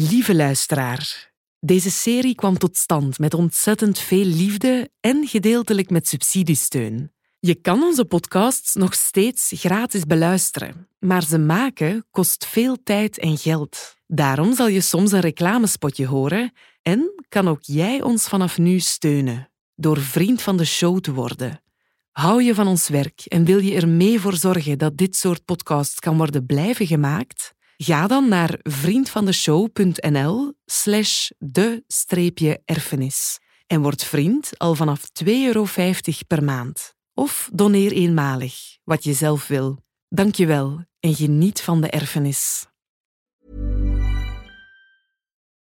Lieve luisteraar, deze serie kwam tot stand met ontzettend veel liefde en gedeeltelijk met subsidiesteun. Je kan onze podcasts nog steeds gratis beluisteren, maar ze maken kost veel tijd en geld. Daarom zal je soms een reclamespotje horen en kan ook jij ons vanaf nu steunen door vriend van de show te worden. Hou je van ons werk en wil je er mee voor zorgen dat dit soort podcasts kan worden blijven gemaakt? Ga dan naar vriendvandeshow.nl slash de-erfenis en word vriend al vanaf 2,50 euro per maand. Of doneer eenmalig, wat je zelf wil. Dank je wel en geniet van de erfenis.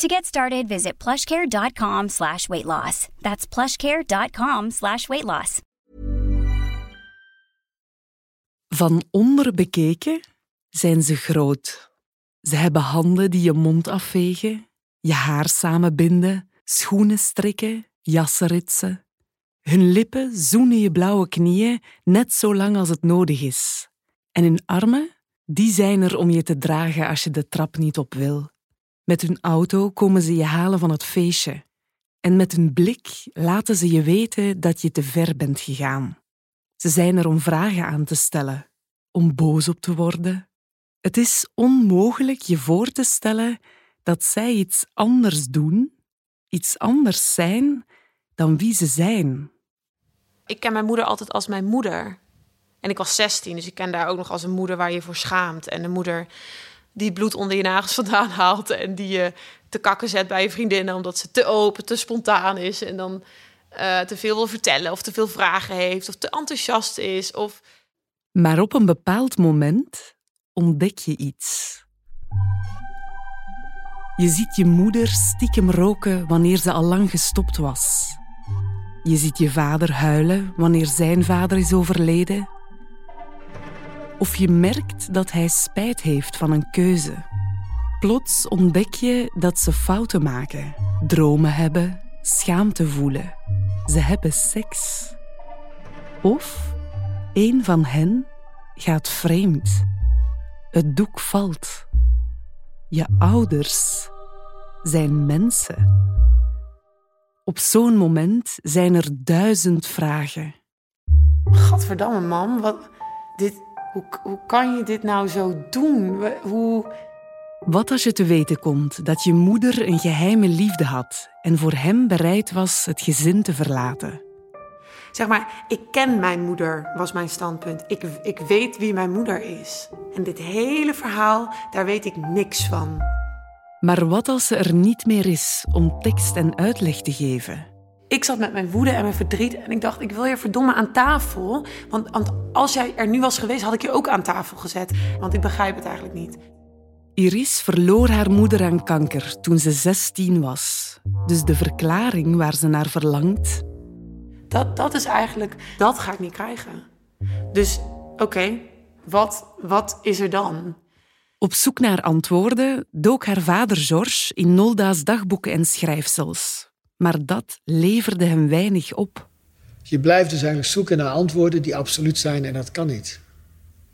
To get started, visit plushcare.com slash weight loss. That's plushcare.com slash weight loss. Van onder bekeken zijn ze groot. Ze hebben handen die je mond afvegen, je haar samenbinden, schoenen strikken, jassen ritsen. Hun lippen zoenen je blauwe knieën net zo lang als het nodig is. En hun armen, die zijn er om je te dragen als je de trap niet op wil. Met hun auto komen ze je halen van het feestje. En met hun blik laten ze je weten dat je te ver bent gegaan. Ze zijn er om vragen aan te stellen, om boos op te worden. Het is onmogelijk je voor te stellen dat zij iets anders doen, iets anders zijn dan wie ze zijn. Ik ken mijn moeder altijd als mijn moeder. En ik was 16, dus ik ken daar ook nog als een moeder waar je voor schaamt. En een moeder die bloed onder je nagels vandaan haalt en die je te kakken zet bij je vriendinnen omdat ze te open, te spontaan is en dan eh, te veel wil vertellen of te veel vragen heeft of te enthousiast is. Of... Maar op een bepaald moment ontdek je iets. Je ziet je moeder stiekem roken wanneer ze al lang gestopt was. Je ziet je vader huilen wanneer zijn vader is overleden. Of je merkt dat hij spijt heeft van een keuze. Plots ontdek je dat ze fouten maken, dromen hebben, schaamte voelen. Ze hebben seks. Of een van hen gaat vreemd. Het doek valt. Je ouders zijn mensen. Op zo'n moment zijn er duizend vragen. Gadverdamme, mam, wat, dit, hoe, hoe kan je dit nou zo doen? Hoe... Wat als je te weten komt dat je moeder een geheime liefde had en voor hem bereid was het gezin te verlaten? Zeg maar, ik ken mijn moeder, was mijn standpunt. Ik, ik weet wie mijn moeder is. En dit hele verhaal, daar weet ik niks van. Maar wat als ze er niet meer is om tekst en uitleg te geven? Ik zat met mijn woede en mijn verdriet en ik dacht, ik wil je verdomme aan tafel. Want, want als jij er nu was geweest, had ik je ook aan tafel gezet. Want ik begrijp het eigenlijk niet. Iris verloor haar moeder aan kanker toen ze 16 was. Dus de verklaring waar ze naar verlangt, Dat, dat is eigenlijk, dat ga ik niet krijgen. Dus oké, wat, wat is er dan? Op zoek naar antwoorden dook haar vader Georges in Nolda's dagboeken en schrijfsels. Maar dat leverde hem weinig op. Je blijft dus eigenlijk zoeken naar antwoorden die absoluut zijn en dat kan niet.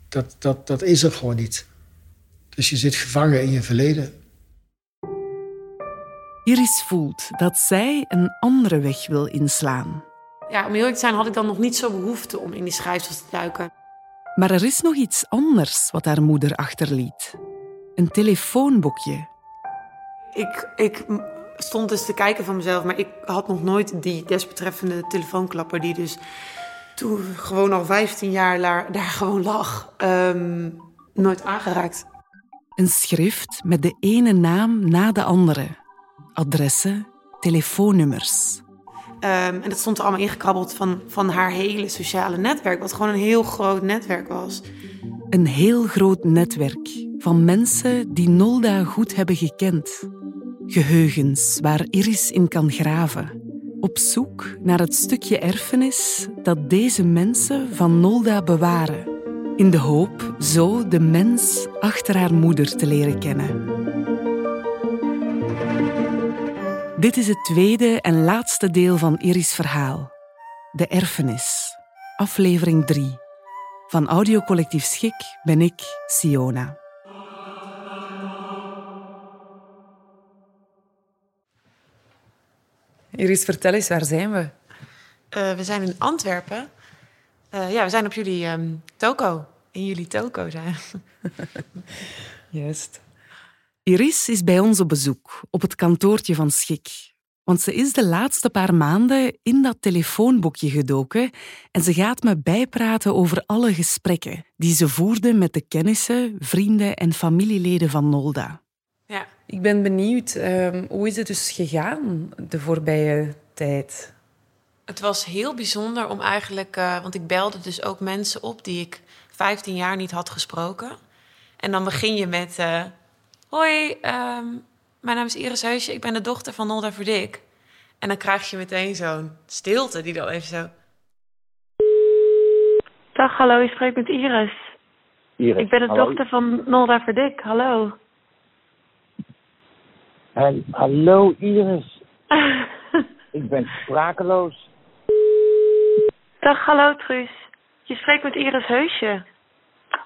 Dat, dat, dat is er gewoon niet. Dus je zit gevangen in je verleden. Iris voelt dat zij een andere weg wil inslaan. Ja, om eerlijk te zijn had ik dan nog niet zo behoefte om in die schrijfsels te duiken. Maar er is nog iets anders wat haar moeder achterliet. Een telefoonboekje. Ik, ik, stond dus te kijken van mezelf, maar ik had nog nooit die desbetreffende telefoonklapper die dus toen gewoon al 15 jaar daar, daar gewoon lag, ehm, nooit aangeraakt. Een schrift met de ene naam na de andere. Adressen, telefoonnummers. Ehm, en dat stond er allemaal ingekrabbeld van, van haar hele sociale netwerk, wat gewoon een heel groot netwerk was. Een heel groot netwerk van mensen die Nolda goed hebben gekend. Geheugens waar Iris in kan graven. Op zoek naar het stukje erfenis dat deze mensen van Nolda bewaren. In de hoop zo de mens achter haar moeder te leren kennen. Dit is het tweede en laatste deel van Iris' verhaal. De erfenis. Aflevering 3. Van Audiocollectief Schik ben ik, Siona. Iris, vertel eens, waar zijn we? Uh, we zijn in Antwerpen. Uh, ja, we zijn op jullie um, toko. In jullie toko zijn Juist. Iris is bij ons op bezoek, op het kantoortje van Schik. Want ze is de laatste paar maanden in dat telefoonboekje gedoken en ze gaat me bijpraten over alle gesprekken die ze voerde met de kennissen, vrienden en familieleden van Nolda. Ja. Ik ben benieuwd, um, hoe is het dus gegaan de voorbije tijd? Het was heel bijzonder om eigenlijk, uh, want ik belde dus ook mensen op die ik 15 jaar niet had gesproken. En dan begin je met: uh, Hoi, um, mijn naam is Iris Heusje, ik ben de dochter van Nolda Verdik. En dan krijg je meteen zo'n stilte die dan even zo. Dag, hallo, je spreekt met Iris. Iris ik ben de hallo. dochter van Nolda Verdik, hallo. Hallo Iris. ik ben sprakeloos. Dag, hallo Truus. Je spreekt met Iris Heusje.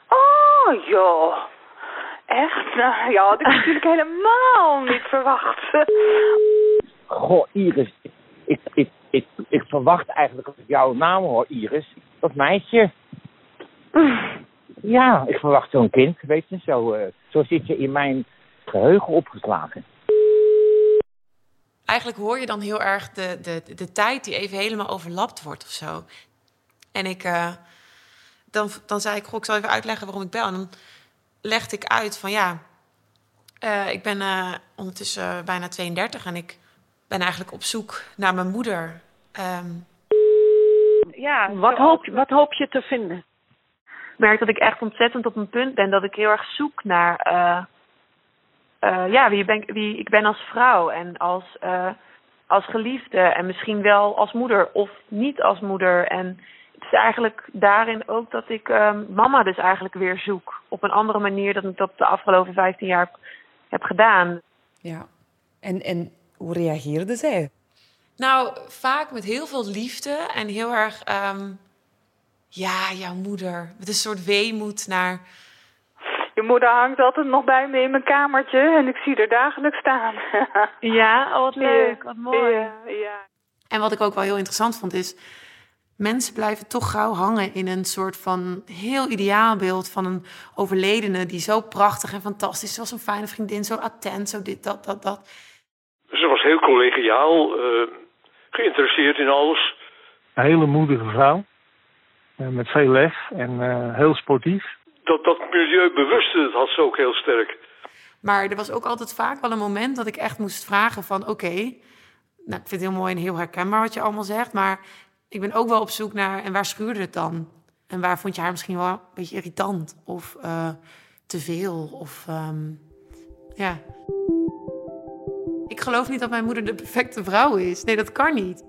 Oh, joh. Echt? Nou, ja, had ik natuurlijk helemaal niet verwacht. Goh, Iris. Ik, ik, ik, ik verwacht eigenlijk als ik jouw naam hoor, Iris. Dat meisje. Ja, ik verwacht zo'n kind, weet je. Zo, uh, zo zit je in mijn geheugen opgeslagen. Eigenlijk hoor je dan heel erg de, de, de tijd die even helemaal overlapt wordt of zo. En ik, uh, dan, dan zei ik, goh, ik zal even uitleggen waarom ik bel. En dan legde ik uit van ja, uh, ik ben uh, ondertussen bijna 32 en ik ben eigenlijk op zoek naar mijn moeder. Um, ja, wat hoop, wat hoop je te vinden? Ik merk dat ik echt ontzettend op een punt ben dat ik heel erg zoek naar uh, uh, ja, wie, ben, wie ik ben als vrouw en als, uh, als geliefde en misschien wel als moeder of niet als moeder. En het is eigenlijk daarin ook dat ik uh, mama dus eigenlijk weer zoek. Op een andere manier dan ik dat de afgelopen 15 jaar heb, heb gedaan. Ja, en, en hoe reageerde zij? Nou, vaak met heel veel liefde en heel erg, um, ja, jouw moeder. Met een soort weemoed naar. Je moeder hangt altijd nog bij me in mijn kamertje en ik zie er dagelijks staan. ja, oh, wat leuk, wat mooi. Ja, ja. En wat ik ook wel heel interessant vond is, mensen blijven toch gauw hangen in een soort van heel ideaalbeeld van een overledene die zo prachtig en fantastisch was, een fijne vriendin, zo attent, zo dit, dat, dat, dat. Ze was heel collegiaal, uh, geïnteresseerd in alles. Een hele moedige vrouw, uh, met veel lef en uh, heel sportief. Dat, dat milieubewuste dat had ze ook heel sterk. Maar er was ook altijd vaak wel een moment dat ik echt moest vragen van... oké, okay, nou, ik vind het heel mooi en heel herkenbaar wat je allemaal zegt... maar ik ben ook wel op zoek naar... en waar schuurde het dan? En waar vond je haar misschien wel een beetje irritant? Of uh, te veel? Of um, ja... Ik geloof niet dat mijn moeder de perfecte vrouw is. Nee, dat kan niet.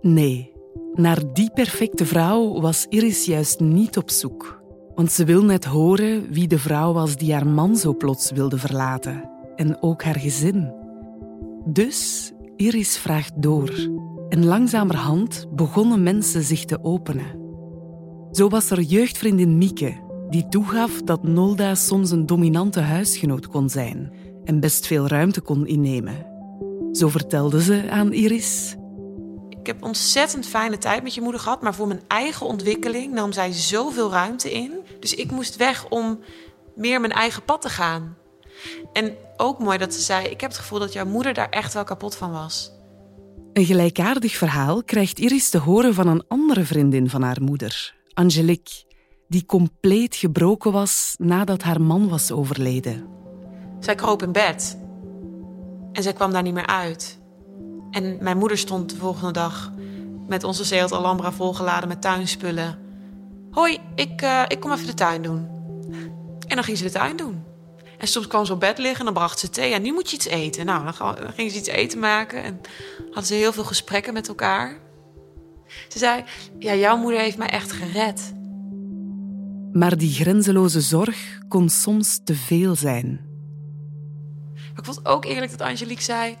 Nee, naar die perfecte vrouw was Iris juist niet op zoek. Want ze wil net horen wie de vrouw was die haar man zo plots wilde verlaten. En ook haar gezin. Dus Iris vraagt door. En langzamerhand begonnen mensen zich te openen. Zo was er jeugdvriendin Mieke, die toegaf dat Nolda soms een dominante huisgenoot kon zijn en best veel ruimte kon innemen. Zo vertelde ze aan Iris. Ik heb ontzettend fijne tijd met je moeder gehad, maar voor mijn eigen ontwikkeling nam zij zoveel ruimte in. Dus ik moest weg om meer mijn eigen pad te gaan. En ook mooi dat ze zei: Ik heb het gevoel dat jouw moeder daar echt wel kapot van was. Een gelijkaardig verhaal krijgt Iris te horen van een andere vriendin van haar moeder, Angelique, die compleet gebroken was nadat haar man was overleden. Zij kroop in bed en zij kwam daar niet meer uit. En mijn moeder stond de volgende dag met onze Seat Alhambra volgeladen met tuinspullen. Hoi, ik, uh, ik kom even de tuin doen. En dan ging ze de tuin doen. En soms kwam ze op bed liggen en dan bracht ze thee. En nu moet je iets eten. Nou, dan ging ze iets eten maken. En hadden ze heel veel gesprekken met elkaar. Ze zei, ja, jouw moeder heeft mij echt gered. Maar die grenzeloze zorg kon soms te veel zijn. Maar ik vond ook eerlijk dat Angelique zei...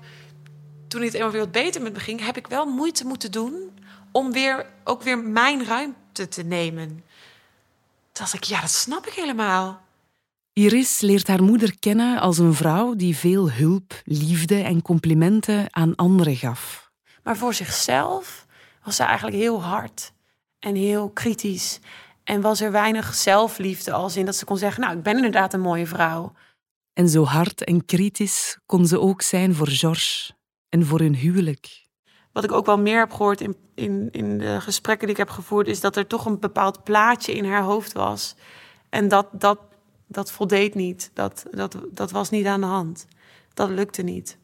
toen het eenmaal weer wat beter met me ging... heb ik wel moeite moeten doen om weer, ook weer mijn ruimte te nemen. Toen dacht ik, ja, dat snap ik helemaal. Iris leert haar moeder kennen als een vrouw die veel hulp, liefde en complimenten aan anderen gaf. Maar voor zichzelf was ze eigenlijk heel hard en heel kritisch. En was er weinig zelfliefde als in dat ze kon zeggen: Nou, ik ben inderdaad een mooie vrouw. En zo hard en kritisch kon ze ook zijn voor George en voor hun huwelijk. Wat ik ook wel meer heb gehoord in, in, in de gesprekken die ik heb gevoerd, is dat er toch een bepaald plaatje in haar hoofd was. En dat, dat dat voldeed niet. Dat, dat, dat was niet aan de hand. Dat lukte niet.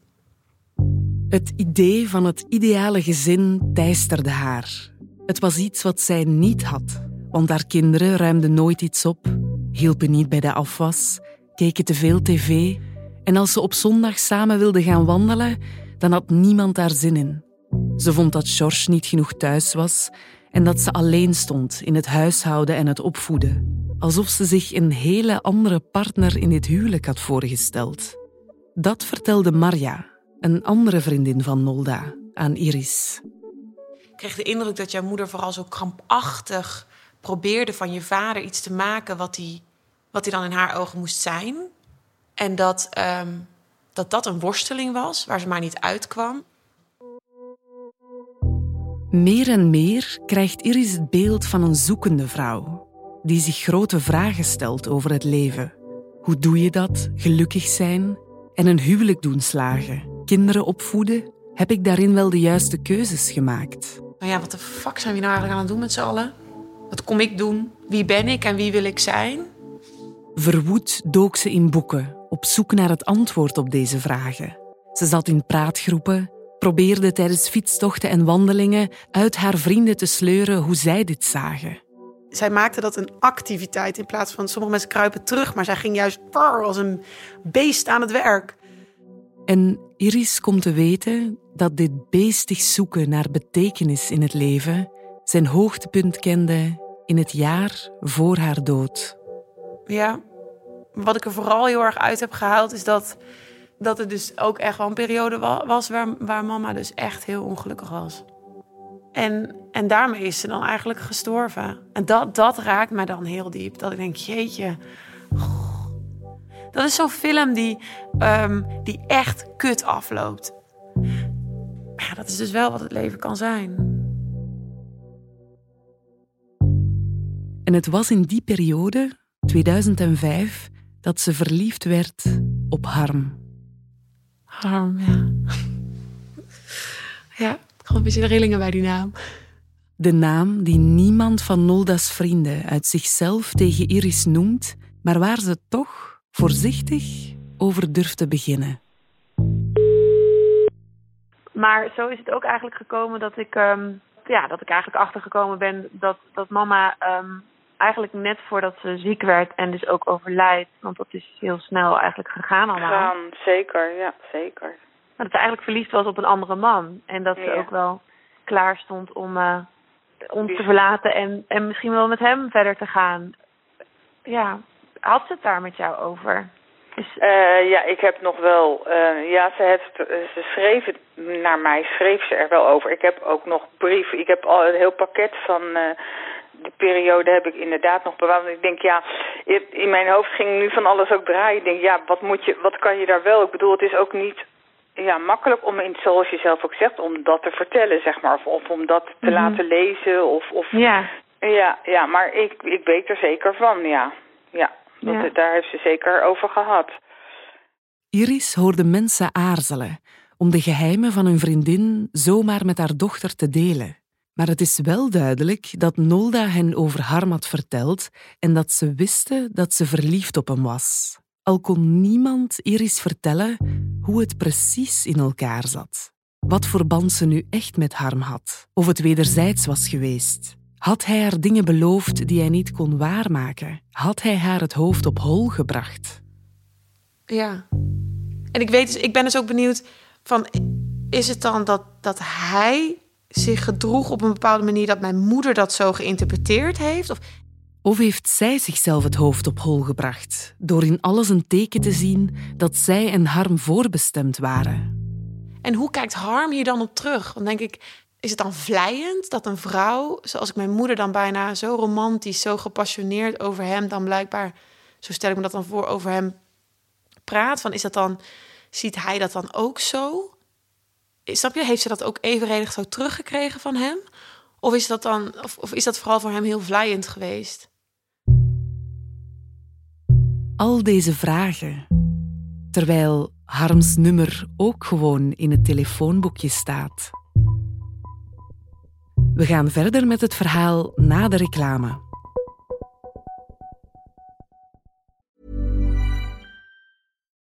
Het idee van het ideale gezin teisterde haar. Het was iets wat zij niet had, want haar kinderen ruimden nooit iets op, hielpen niet bij de afwas, keken te veel tv en als ze op zondag samen wilden gaan wandelen, dan had niemand daar zin in. Ze vond dat George niet genoeg thuis was en dat ze alleen stond in het huishouden en het opvoeden alsof ze zich een hele andere partner in dit huwelijk had voorgesteld. Dat vertelde Marja, een andere vriendin van Nolda, aan Iris. Ik kreeg de indruk dat jouw moeder vooral zo krampachtig probeerde van je vader iets te maken wat hij, wat hij dan in haar ogen moest zijn. En dat, um, dat dat een worsteling was waar ze maar niet uitkwam. Meer en meer krijgt Iris het beeld van een zoekende vrouw die zich grote vragen stelt over het leven. Hoe doe je dat? Gelukkig zijn en een huwelijk doen slagen, kinderen opvoeden? Heb ik daarin wel de juiste keuzes gemaakt? Nou ja, wat de fuck zijn we nou eigenlijk aan het doen met z'n allen? Wat kom ik doen? Wie ben ik en wie wil ik zijn? Verwoed dook ze in boeken, op zoek naar het antwoord op deze vragen. Ze zat in praatgroepen, probeerde tijdens fietstochten en wandelingen uit haar vrienden te sleuren hoe zij dit zagen zij maakte dat een activiteit in plaats van sommige mensen kruipen terug, maar zij ging juist als een beest aan het werk. En Iris komt te weten dat dit beestig zoeken naar betekenis in het leven zijn hoogtepunt kende in het jaar voor haar dood. Ja, wat ik er vooral heel erg uit heb gehaald is dat, dat het dus ook echt wel een periode was waar, waar mama dus echt heel ongelukkig was. En, en daarmee is ze dan eigenlijk gestorven. En dat, dat raakt mij dan heel diep. Dat ik denk, jeetje. Dat is zo'n film die, um, die echt kut afloopt. Ja, dat is dus wel wat het leven kan zijn. En het was in die periode, 2005, dat ze verliefd werd op Harm. Harm, ja. ja. Gewoon een beetje rillingen bij die naam. De naam die niemand van Nolda's vrienden uit zichzelf tegen Iris noemt, maar waar ze toch voorzichtig over durft te beginnen. Maar zo is het ook eigenlijk gekomen dat ik, um, ja, dat ik eigenlijk achtergekomen ben dat, dat mama um, eigenlijk net voordat ze ziek werd en dus ook overlijdt, want dat is heel snel eigenlijk gegaan allemaal. Gaan, zeker, ja, zeker dat ze eigenlijk verliefd was op een andere man. En dat ze ook wel klaar stond om uh, ons te verlaten en, en misschien wel met hem verder te gaan. Ja, had ze het daar met jou over? Is... Uh, ja, ik heb nog wel. Uh, ja, ze, heeft, ze schreef het naar mij, schreef ze er wel over. Ik heb ook nog brieven. Ik heb al een heel pakket van. Uh, de periode heb ik inderdaad nog bewaard. Ik denk, ja, in mijn hoofd ging nu van alles ook draaien. Ik denk, ja, wat moet je, wat kan je daar wel? Ik bedoel, het is ook niet ja, makkelijk om, in, zoals je zelf ook zegt, om dat te vertellen, zeg maar. Of, of om dat te mhm. laten lezen. Of, of, ja. Ja, ja, maar ik, ik weet er zeker van, ja. Ja, dat, daar heeft ze zeker over gehad. Iris hoorde mensen aarzelen om de geheimen van hun vriendin zomaar met haar dochter te delen. Maar het is wel duidelijk dat Nolda hen over Harm had verteld en dat ze wisten dat ze verliefd op hem was. Al kon niemand Iris vertellen hoe het precies in elkaar zat. Wat voor band ze nu echt met Harm had. Of het wederzijds was geweest. Had hij haar dingen beloofd die hij niet kon waarmaken? Had hij haar het hoofd op hol gebracht? Ja. En ik, weet dus, ik ben dus ook benieuwd van... Is het dan dat, dat hij zich gedroeg op een bepaalde manier... dat mijn moeder dat zo geïnterpreteerd heeft? Of of heeft zij zichzelf het hoofd op hol gebracht door in alles een teken te zien dat zij en Harm voorbestemd waren? En hoe kijkt Harm hier dan op terug? Dan denk ik, is het dan vlijend dat een vrouw, zoals ik mijn moeder dan bijna zo romantisch, zo gepassioneerd over hem dan blijkbaar, zo stel ik me dat dan voor, over hem praat? Van is dat dan, ziet hij dat dan ook zo? Snap je, heeft ze dat ook evenredig zo teruggekregen van hem? Of is dat dan, of, of is dat vooral voor hem heel vlijend geweest? Al deze vragen, terwijl Harms nummer ook gewoon in het telefoonboekje staat. We gaan verder met het verhaal na de reclame.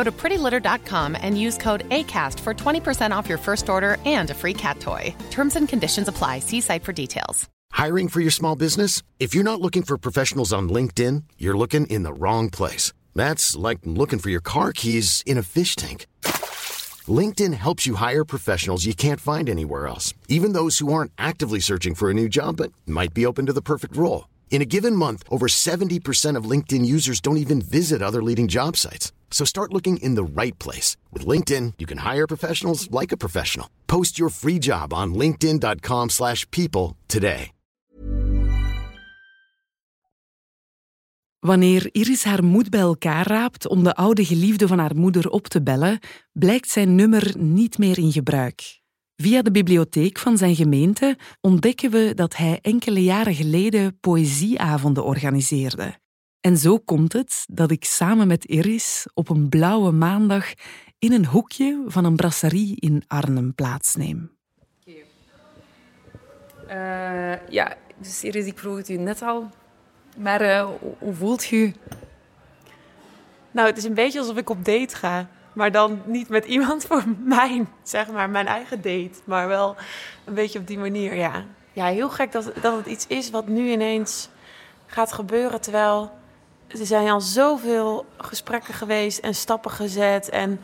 Go to prettylitter.com and use code ACAST for 20% off your first order and a free cat toy. Terms and conditions apply. See site for details. Hiring for your small business? If you're not looking for professionals on LinkedIn, you're looking in the wrong place. That's like looking for your car keys in a fish tank. LinkedIn helps you hire professionals you can't find anywhere else, even those who aren't actively searching for a new job but might be open to the perfect role. In a given month, over 70% of LinkedIn users don't even visit other leading job sites. So start looking in the right place. With LinkedIn, you can hire professionals like a professional. Post your free job on linkedin.com slash people today. Wanneer Iris haar moed bij elkaar raapt om de oude geliefde van haar moeder op te bellen, blijkt zijn nummer niet meer in gebruik. Via de bibliotheek van zijn gemeente ontdekken we dat hij enkele jaren geleden poëzieavonden organiseerde. En zo komt het dat ik samen met Iris op een blauwe maandag in een hoekje van een brasserie in Arnhem plaatsneem. Uh, ja, dus Iris, ik vroeg het u net al. Maar uh, hoe voelt u? Nou, het is een beetje alsof ik op date ga. Maar dan niet met iemand voor mijn, zeg maar, mijn eigen date. Maar wel een beetje op die manier, ja. Ja, heel gek dat, dat het iets is wat nu ineens gaat gebeuren. Terwijl er zijn al zoveel gesprekken geweest en stappen gezet. En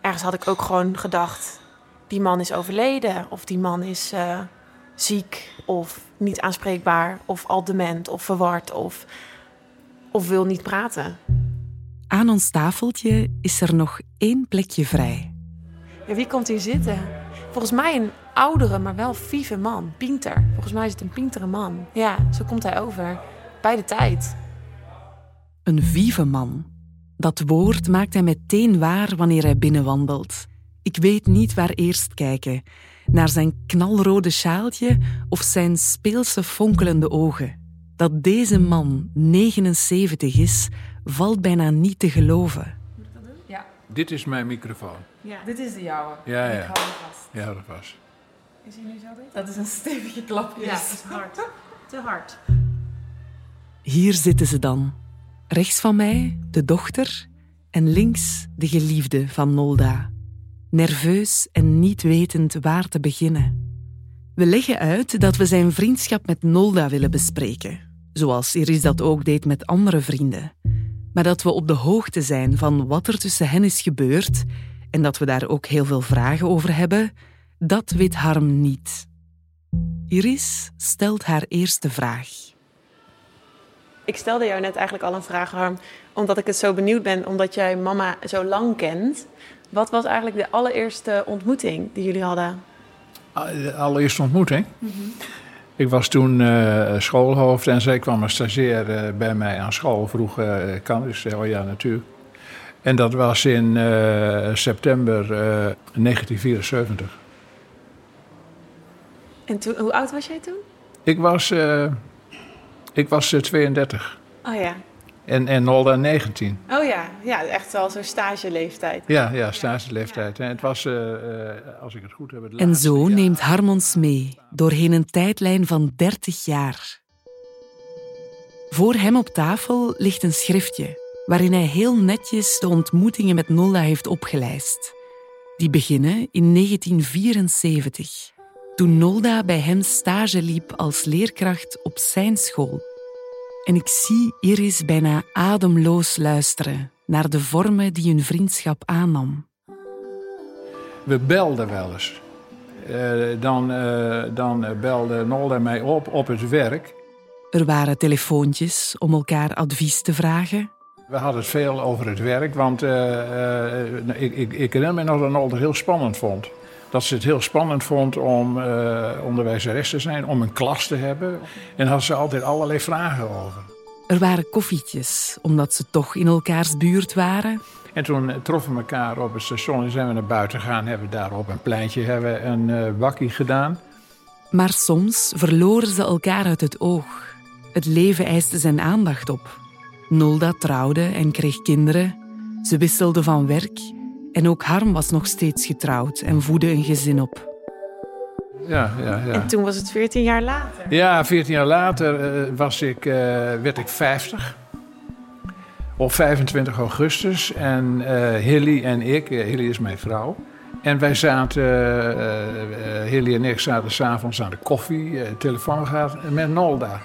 ergens had ik ook gewoon gedacht, die man is overleden. Of die man is uh, ziek of niet aanspreekbaar. Of al dement of verward of, of wil niet praten. Aan ons tafeltje is er nog één plekje vrij. Ja, wie komt hier zitten? Volgens mij een oudere, maar wel vieve man. Pinter. Volgens mij is het een pintere man. Ja, zo komt hij over. Bij de tijd. Een vieve man. Dat woord maakt hij meteen waar wanneer hij binnenwandelt. Ik weet niet waar eerst kijken. Naar zijn knalrode sjaaltje of zijn speelse fonkelende ogen. Dat deze man 79 is, valt bijna niet te geloven. Moet ik dat doen? Ja. Dit is mijn microfoon. Ja, dit is de jouwe. Ja, ja. Ik hou hem vast. Ja, dat was. Is hij nu zo? Dat is een stevige klap. Ja, is hard. Te hard. Hier zitten ze dan. Rechts van mij de dochter en links de geliefde van Nolda. Nerveus en niet wetend waar te beginnen. We leggen uit dat we zijn vriendschap met Nolda willen bespreken, zoals Iris dat ook deed met andere vrienden. Maar dat we op de hoogte zijn van wat er tussen hen is gebeurd en dat we daar ook heel veel vragen over hebben, dat weet Harm niet. Iris stelt haar eerste vraag. Ik stelde jou net eigenlijk al een vraag, Harm, omdat ik het zo benieuwd ben, omdat jij mama zo lang kent. Wat was eigenlijk de allereerste ontmoeting die jullie hadden? De allereerste ontmoeting? Ik was toen uh, schoolhoofd en zij kwam een stagiair uh, bij mij aan school. Vroeg, uh, kan ik? zei, oh ja, natuurlijk. En dat was in september 1974. En toen, hoe oud was jij toen? Ik was, ik was 32. Oh ja. En, en Nolda 19. Oh ja, ja echt al zo'n stageleeftijd. Ja, ja stageleeftijd. En het was, uh, als ik het goed heb... Het en zo neemt Harmons mee doorheen een tijdlijn van 30 jaar. Voor hem op tafel ligt een schriftje waarin hij heel netjes de ontmoetingen met Nolda heeft opgelijst. Die beginnen in 1974, toen Nolda bij hem stage liep als leerkracht op zijn school. En ik zie Iris bijna ademloos luisteren naar de vormen die hun vriendschap aannam. We belden wel eens. Uh, dan, uh, dan belde Nolda mij op op het werk. Er waren telefoontjes om elkaar advies te vragen. We hadden het veel over het werk, want uh, ik, ik, ik herinner me nog dat Nolda heel spannend vond dat ze het heel spannend vond om uh, onderwijzeres te zijn, om een klas te hebben. En had ze altijd allerlei vragen over. Er waren koffietjes, omdat ze toch in elkaars buurt waren. En toen troffen we elkaar op het station en zijn we naar buiten gegaan. Hebben we daar op een pleintje hebben een uh, wakkie gedaan. Maar soms verloren ze elkaar uit het oog. Het leven eiste zijn aandacht op. Nolda trouwde en kreeg kinderen. Ze wisselde van werk en ook Harm was nog steeds getrouwd en voedde een gezin op. Ja, ja, ja. En toen was het 14 jaar later. Ja, 14 jaar later uh, was ik, uh, werd ik 50. Op 25 augustus. En uh, Hilly en ik, Hilly is mijn vrouw. En wij zaten, Hilly en ik zaten s'avonds aan de koffie, telefoon gaat met Nolda.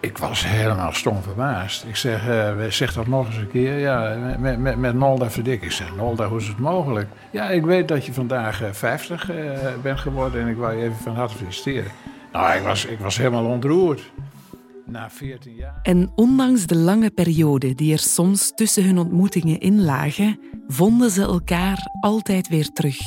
Ik was helemaal stom verbaasd. Ik zeg, uh, zeg dat nog eens een keer. Ja, met, met, met Nolda Verdik. Ik zeg, Nolda, hoe is het mogelijk? Ja, ik weet dat je vandaag uh, 50 uh, bent geworden en ik wou je even van harte feliciteren. Nou, ik was, ik was helemaal ontroerd. Na 14 jaar. En ondanks de lange periode die er soms tussen hun ontmoetingen in lagen, vonden ze elkaar altijd weer terug.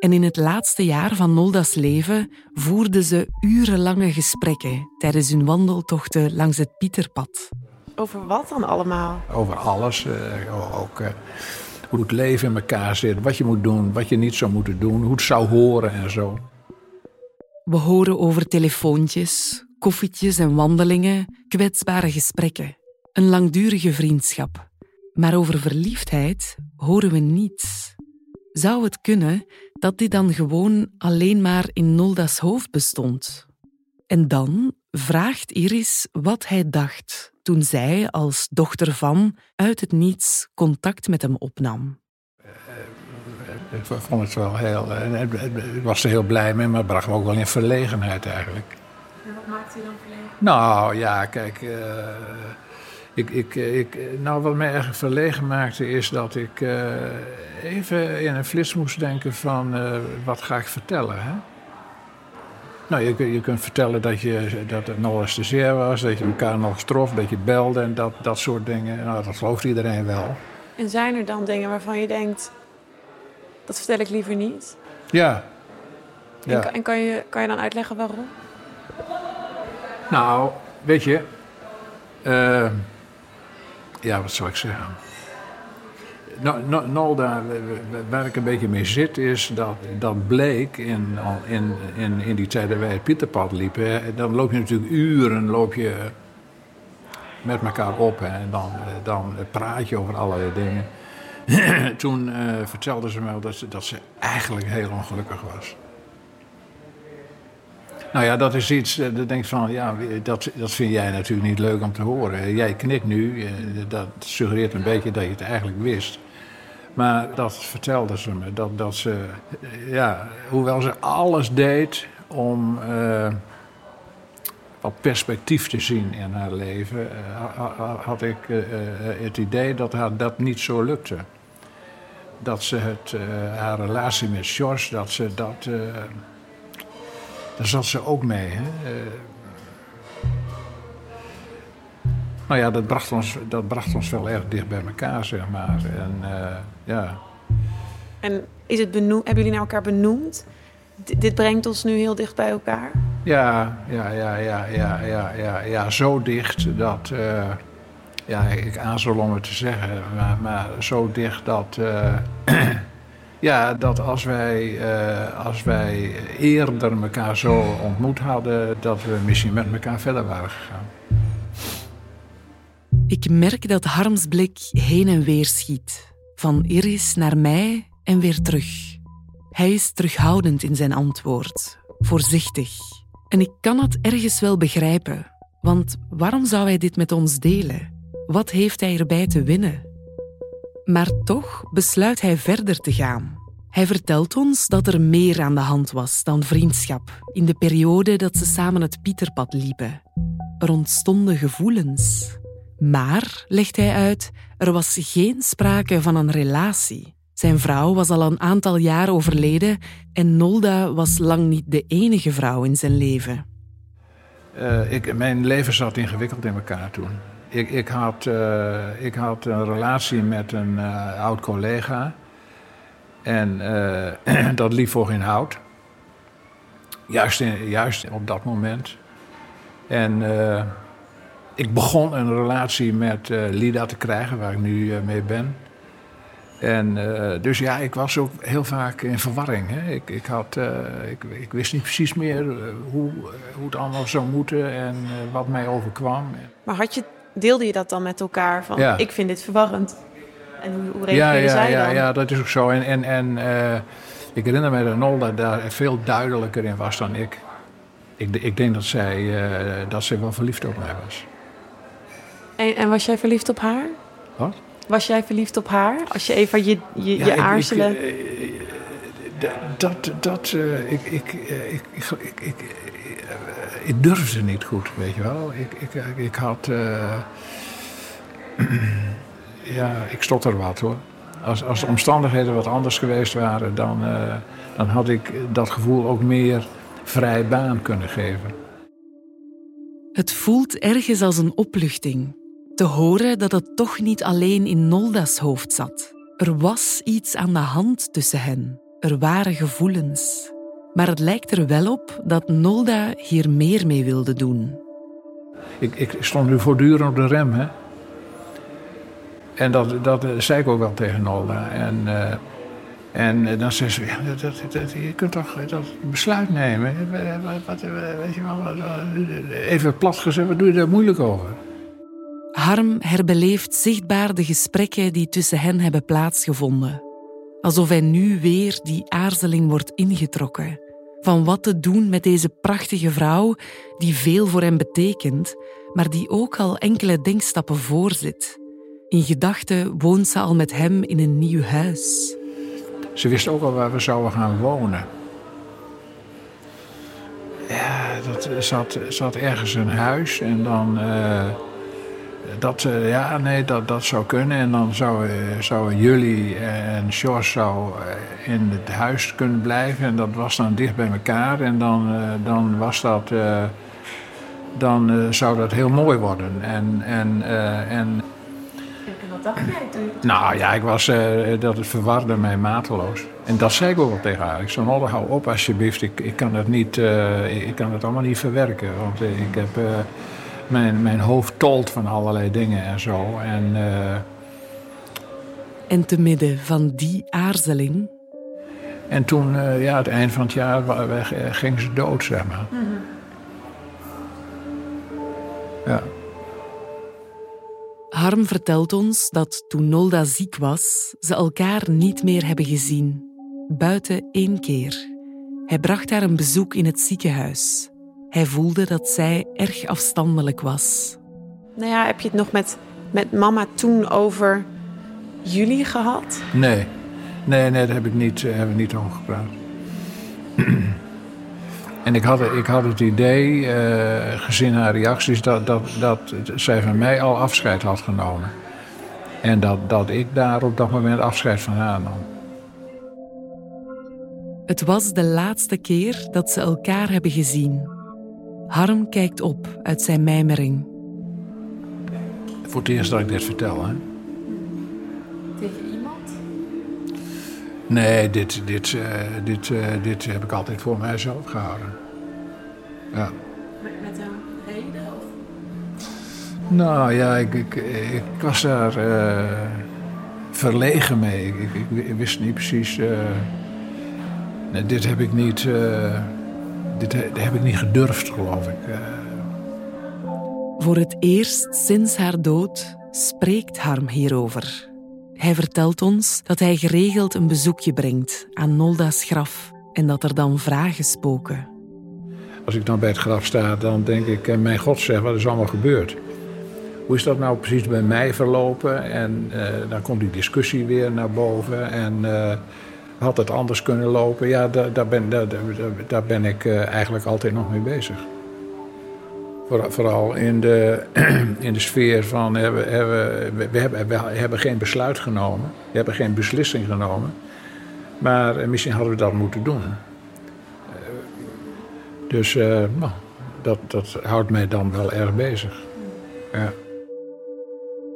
En in het laatste jaar van Nolda's leven voerden ze urenlange gesprekken tijdens hun wandeltochten langs het Pieterpad. Over wat dan allemaal? Over alles. Uh, ook uh, hoe het leven in elkaar zit, wat je moet doen, wat je niet zou moeten doen, hoe het zou horen en zo. We horen over telefoontjes, koffietjes en wandelingen, kwetsbare gesprekken, een langdurige vriendschap. Maar over verliefdheid horen we niets. Zou het kunnen dat dit dan gewoon alleen maar in Nolda's hoofd bestond? En dan vraagt Iris wat hij dacht toen zij als dochter van uit het niets contact met hem opnam. Ik vond het wel heel. Ik was er heel blij mee, maar het bracht me ook wel in verlegenheid eigenlijk. En wat maakte hij dan verlegen? Nou ja, kijk. Uh, ik, ik, ik, nou, wat mij eigenlijk verlegen maakte is dat ik uh, even in een flits moest denken van uh, wat ga ik vertellen. Hè? Nou, je, je kunt vertellen dat, je, dat het nog eens te zeer was, dat je elkaar nog trof, dat je belde en dat, dat soort dingen. Nou, dat gelooft iedereen wel. En zijn er dan dingen waarvan je denkt, dat vertel ik liever niet? Ja. ja. En, en kan, je, kan je dan uitleggen waarom? Nou, weet je... Uh, ja, wat zou ik zeggen? Nou, nou, nou daar, waar ik een beetje mee zit, is dat, dat bleek in, in, in, in die tijd dat wij het Pieterpad liepen. Dan loop je natuurlijk uren loop je met elkaar op en dan, dan praat je over allerlei dingen. Toen vertelde ze me dat ze, dat ze eigenlijk heel ongelukkig was. Nou ja, dat is iets, eh, dat denk van, ja, dat, dat vind jij natuurlijk niet leuk om te horen. Jij knikt nu, eh, dat suggereert een beetje dat je het eigenlijk wist. Maar dat vertelde ze me, dat, dat ze, eh, ja, hoewel ze alles deed om wat perspectief te zien in haar leven, had ik het idee dat haar dat niet zo lukte. Dat ze het, haar relatie met George, dat ze dat daar zat ze ook mee. Hè? Uh, nou ja, dat bracht, ons, dat bracht ons wel erg dicht bij elkaar, zeg maar. En, uh, ja. en is het benoemd, hebben jullie nou elkaar benoemd? D dit brengt ons nu heel dicht bij elkaar? Ja, ja, ja, ja, ja, ja, ja, ja, zo dicht dat. Uh, ja, ik aarzel om het te zeggen, maar, maar zo dicht dat. Ja, dat als wij, uh, als wij eerder elkaar zo ontmoet hadden, dat we misschien met elkaar verder waren gegaan. Ik merk dat Harms blik heen en weer schiet. Van Iris naar mij en weer terug. Hij is terughoudend in zijn antwoord, voorzichtig. En ik kan het ergens wel begrijpen, want waarom zou hij dit met ons delen? Wat heeft hij erbij te winnen? Maar toch besluit hij verder te gaan. Hij vertelt ons dat er meer aan de hand was dan vriendschap in de periode dat ze samen het Pieterpad liepen. Er ontstonden gevoelens. Maar, legt hij uit, er was geen sprake van een relatie. Zijn vrouw was al een aantal jaar overleden en Nolda was lang niet de enige vrouw in zijn leven. Uh, ik, mijn leven zat ingewikkeld in elkaar toen. Ik, ik, had, uh, ik had een relatie met een uh, oud collega. En dat liep voor geen hout. Juist, in, juist op dat moment. En ik begon een relatie met Lida te krijgen, waar ik nu mee ben. En dus ja, ik was ook heel vaak in verwarring. Hè. Ik, ik, had, ik, ik, wist niet precies meer hoe, hoe het allemaal zou moeten en wat mij overkwam. Maar had je, deelde je dat dan met elkaar? Van, ja. ik vind dit verwarrend. En hoe, ja, ja, zij dan? Ja, ja, dat is ook zo. En, en, en ik herinner me dat Nolda daar veel duidelijker in was dan ik. Ik, ik denk dat zij, dat zij wel verliefd op mij was. En, en was jij verliefd op haar? Wat? Was jij verliefd op haar? Als je even je, je, ja, je aarzelen... Ik, ik, dat, dat, uh, ik, ik, ik, ik, ik, ik, durfde niet goed, weet je wel. Ik, ik, ik had... Uh, ja, ik stotter wat hoor. Als, als de omstandigheden wat anders geweest waren, dan, uh, dan had ik dat gevoel ook meer vrij baan kunnen geven. Het voelt ergens als een opluchting te horen dat het toch niet alleen in Nolda's hoofd zat. Er was iets aan de hand tussen hen. Er waren gevoelens. Maar het lijkt er wel op dat Nolda hier meer mee wilde doen. Ik, ik stond nu voortdurend op de rem, hè. En dat, dat zei ik ook wel tegen Nolda. En, uh, en dan zei ze, ja, dat, dat, je kunt toch dat besluit nemen. Wat, weet je wel, even plat gezegd, wat doe je daar moeilijk over? Harm herbeleeft zichtbaar de gesprekken die tussen hen hebben plaatsgevonden. Alsof hij nu weer die aarzeling wordt ingetrokken. Van wat te doen met deze prachtige vrouw die veel voor hem betekent, maar die ook al enkele denkstappen voorzit. In gedachten woont ze al met hem in een nieuw huis. Ze wist ook al waar we zouden gaan wonen. Ja, dat zat, zat ergens een huis en dan. Uh dat, uh, ja, nee, dat, dat zou kunnen. En dan zouden, zouden jullie en Sjors zou eh, in het huis kunnen blijven. En dat was dan dicht bij elkaar. En dan, dan was dat... Dan zou dat heel mooi worden. En... en, en wat dacht jij toen? Nou ja, ik was, dat het verwarde mij mateloos. En dat zei ik ook wel tegen haar. Ik zei, nou, hou op alsjeblieft. Ik, ik, kan het niet, ik kan het allemaal niet verwerken. Want ik heb mijn, mijn hoofd tolt van allerlei dingen en zo. En, uh... en te midden van die aarzeling. En toen, uh, ja, het eind van het jaar ging ze dood, zeg maar. Mm -hmm. Ja. Harm vertelt ons dat toen Nolda ziek was, ze elkaar niet meer hebben gezien. Buiten één keer. Hij bracht haar een bezoek in het ziekenhuis. Hij voelde dat zij erg afstandelijk was. Nou ja, heb je het nog met, met mama toen over jullie gehad? Nee, nee, nee daar heb ik niet, uh, heb ik niet over gepraat. en ik had, ik had het idee, uh, gezien haar reacties, dat, dat, dat zij van mij al afscheid had genomen. En dat, dat ik daar op dat moment afscheid van haar nam. Het was de laatste keer dat ze elkaar hebben gezien. Harm kijkt op uit zijn mijmering. Voor het eerst dat ik dit vertel, hè? Tegen iemand? Nee, dit, dit, uh, dit, uh, dit heb ik altijd voor mijzelf gehouden. Ja. Met, met een reden? Of? Nou ja, ik, ik, ik was daar eh, verlegen mee. Ik, ik, ik wist niet precies. eh, nee, dit heb ik niet. Eh, dit, he- dit heb ik niet gedurfd, geloof ik. eh. Voor het eerst sinds haar dood spreekt Harm hierover. Hij vertelt ons dat hij geregeld een bezoekje brengt aan Nolda's graf en dat er dan vragen spoken. Als ik dan bij het graf sta, dan denk ik, eh, mijn god zeg, wat is allemaal gebeurd? Hoe is dat nou precies bij mij verlopen? En dan komt die discussie weer naar boven. En had het anders kunnen lopen? Ja, daar, daar, ben, daar, daar, ben ik eh, eigenlijk altijd nog mee bezig. Voor- Vooral in de, in de sfeer van, hebben, hebben, we, hebben, we hebben geen besluit genomen. We hebben geen beslissing genomen. Maar eh, misschien hadden we dat moeten doen. Dus eh, nou, dat, dat houdt mij dan wel erg bezig. Ja.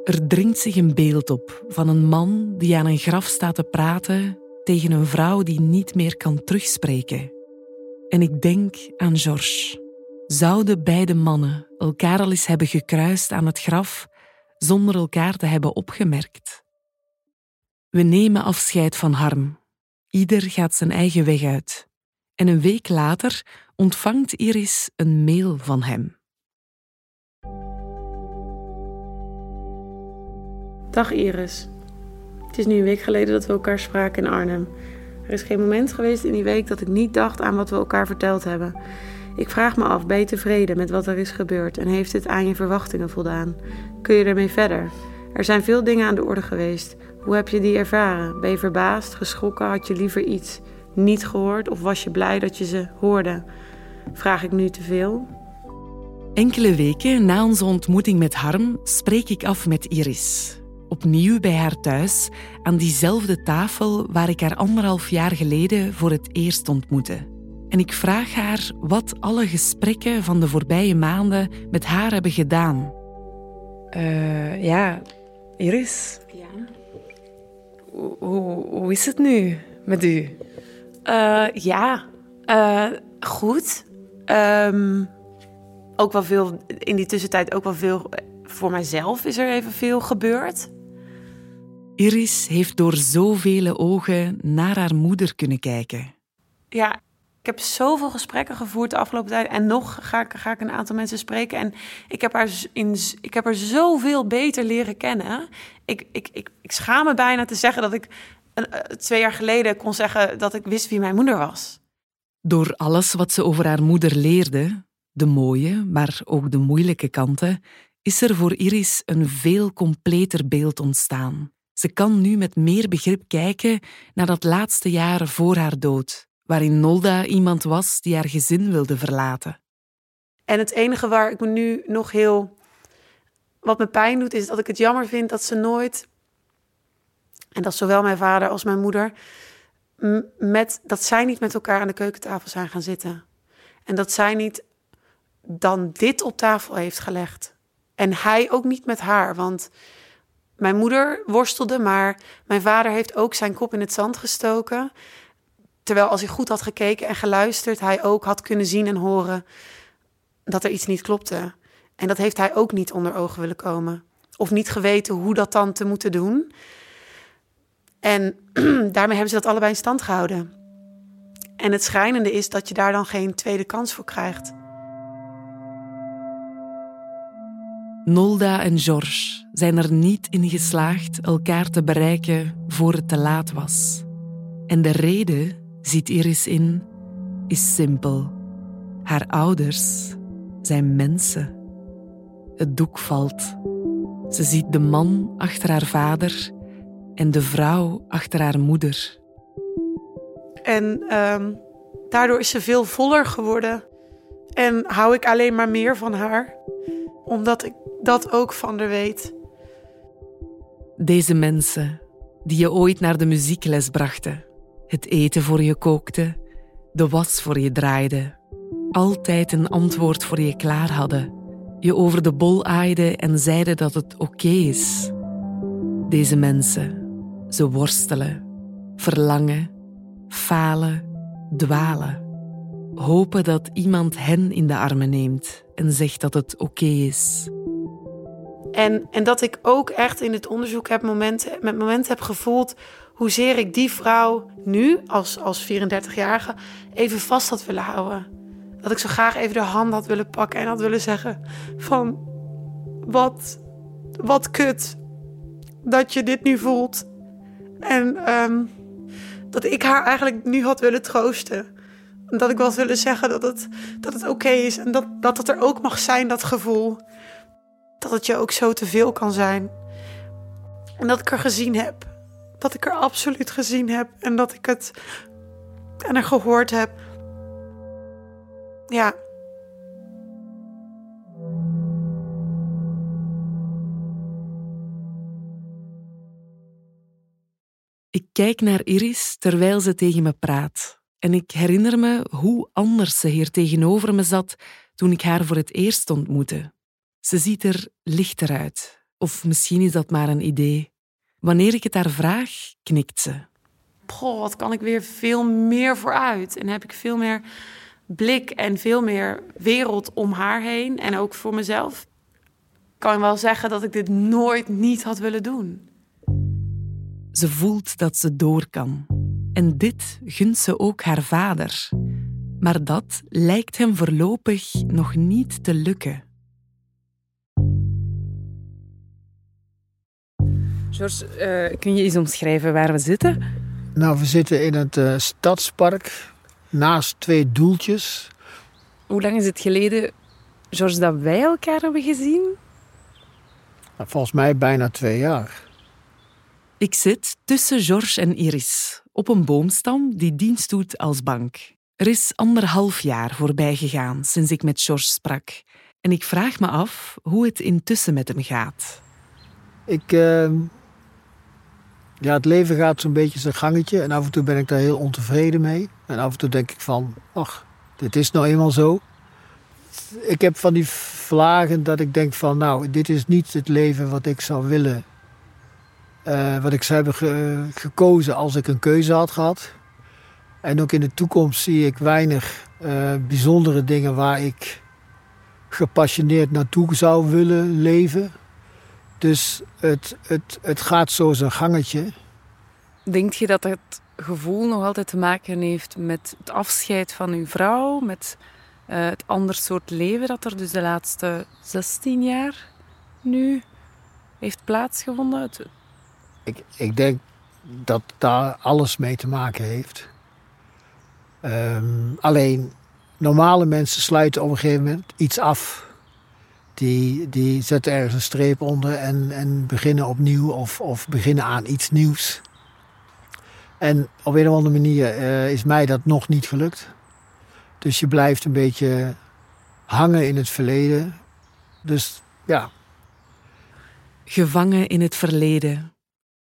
Er dringt zich een beeld op van een man die aan een graf staat te praten tegen een vrouw die niet meer kan terugspreken. En ik denk aan Georges. Zouden beide mannen elkaar al eens hebben gekruist aan het graf zonder elkaar te hebben opgemerkt? We nemen afscheid van Harm. Ieder gaat zijn eigen weg uit. En een week later ontvangt Iris een mail van hem. Dag Iris. Het is nu een week geleden dat we elkaar spraken in Arnhem. Er is geen moment geweest in die week dat ik niet dacht aan wat we elkaar verteld hebben. Ik vraag me af, ben je tevreden met wat er is gebeurd en heeft het aan je verwachtingen voldaan? Kun je ermee verder? Er zijn veel dingen aan de orde geweest. Hoe heb je die ervaren? Ben je verbaasd, geschrokken? Had je liever iets niet gehoord of was je blij dat je ze hoorde? Vraag ik nu te veel? Enkele weken na onze ontmoeting met Harm spreek ik af met Iris. Opnieuw bij haar thuis, aan diezelfde tafel waar ik haar anderhalf jaar geleden voor het eerst ontmoette. En ik vraag haar wat alle gesprekken van de voorbije maanden met haar hebben gedaan. Eh, ja, Iris. Ja. Hoe, hoe, hoe is het nu met u? Eh, ja, Eh, goed. Ehm, ook wel veel, in die tussentijd ook wel veel, voor mijzelf is er even veel gebeurd. Iris heeft door zoveel ogen naar haar moeder kunnen kijken. Ja, ik heb zoveel gesprekken gevoerd de afgelopen tijd. En nog ga ik, ga ik een aantal mensen spreken. En ik heb haar, in, ik heb haar zoveel beter leren kennen. Ik, ik, ik, ik schaam me bijna te zeggen dat ik eh, twee jaar geleden kon zeggen dat ik wist wie mijn moeder was. Door alles wat ze over haar moeder leerde, de mooie, maar ook de moeilijke kanten, is er voor Iris een veel completer beeld ontstaan. Ze kan nu met meer begrip kijken naar dat laatste jaar voor haar dood, waarin Nolda iemand was die haar gezin wilde verlaten. En het enige waar ik me nu nog heel. wat me pijn doet, is dat ik het jammer vind dat ze nooit. en dat zowel mijn vader als mijn moeder. met, dat zij niet met elkaar aan de keukentafel zijn gaan zitten. En dat zij niet dan dit op tafel heeft gelegd. En hij ook niet met haar, want mijn moeder worstelde, maar mijn vader heeft ook zijn kop in het zand gestoken. Terwijl als hij goed had gekeken en geluisterd, hij ook had kunnen zien en horen dat er iets niet klopte. En dat heeft hij ook niet onder ogen willen komen. Of niet geweten hoe dat dan te moeten doen. En daarmee hebben ze dat allebei in stand gehouden. En het schrijnende is dat je daar dan geen tweede kans voor krijgt. Nolda en Georges zijn er niet in geslaagd elkaar te bereiken voor het te laat was. En de reden, ziet Iris in, is simpel. Haar ouders zijn mensen. Het doek valt. Ze ziet de man achter haar vader en de vrouw achter haar moeder. En ehm, daardoor is ze veel voller geworden. En hou ik alleen maar meer van haar. Omdat ik dat ook van haar weet. Deze mensen die je ooit naar de muziekles brachten, het eten voor je kookte, de was voor je draaide, altijd een antwoord voor je klaar hadden, je over de bol aaiden en zeiden dat het oké is. Deze mensen, ze worstelen, verlangen, falen, dwalen. Hopen dat iemand hen in de armen neemt en zegt dat het oké is. En, en dat ik ook echt in het onderzoek heb momenten, met momenten heb gevoeld hoezeer ik die vrouw nu, als, als 34-jarige, even vast had willen houden. Dat ik zo graag even de hand had willen pakken en had willen zeggen van wat, wat kut dat je dit nu voelt. En ehm, dat ik haar eigenlijk nu had willen troosten. Dat ik wel had willen zeggen dat het, dat het oké is en dat, dat het er ook mag zijn, dat gevoel. Dat het je ook zo te veel kan zijn. En dat ik er gezien heb. Dat ik er absoluut gezien heb en dat ik het en er gehoord heb. Ja. Ik kijk naar Iris terwijl ze tegen me praat. En ik herinner me hoe anders ze hier tegenover me zat toen ik haar voor het eerst ontmoette. Ze ziet er lichter uit. Of misschien is dat maar een idee. Wanneer ik het haar vraag, knikt ze. Goh, wat kan ik weer veel meer vooruit? En heb ik veel meer blik en veel meer wereld om haar heen. En ook voor mezelf. Ik kan wel zeggen dat ik dit nooit niet had willen doen. Ze voelt dat ze door kan. En dit gunt ze ook haar vader. Maar dat lijkt hem voorlopig nog niet te lukken. George, uh, kun je eens omschrijven waar we zitten? Nou, we zitten in het uh, stadspark naast twee doeltjes. Hoe lang is het geleden, George, dat wij elkaar hebben gezien? Nou, volgens mij bijna twee jaar. Ik zit tussen George en Iris op een boomstam die dienst doet als bank. Er is anderhalf jaar voorbij gegaan sinds ik met George sprak. En ik vraag me af hoe het intussen met hem gaat. Ik. Uh, ja, het leven gaat zo'n beetje zijn gangetje. En af en toe ben ik daar heel ontevreden mee. En af en toe denk ik van, ach, dit is nou eenmaal zo. Ik heb van die vlagen dat ik denk van, nou, dit is niet het leven wat ik zou willen uh, wat ik zou hebben gekozen als ik een keuze had gehad. En ook in de toekomst zie ik weinig uh, bijzondere dingen waar ik gepassioneerd naartoe zou willen leven. Dus het, het, het gaat zo zijn gangetje. Denk je dat het gevoel nog altijd te maken heeft met het afscheid van uw vrouw, met uh, het ander soort leven dat er dus de laatste 16 jaar nu heeft plaatsgevonden? Ik, ik denk dat daar alles mee te maken heeft. Um, alleen normale mensen sluiten op een gegeven moment iets af. Die, die zetten ergens een streep onder en, en beginnen opnieuw of, of beginnen aan iets nieuws. En op een of andere manier uh, is mij dat nog niet gelukt. Dus je blijft een beetje hangen in het verleden. Dus ja. Gevangen in het verleden.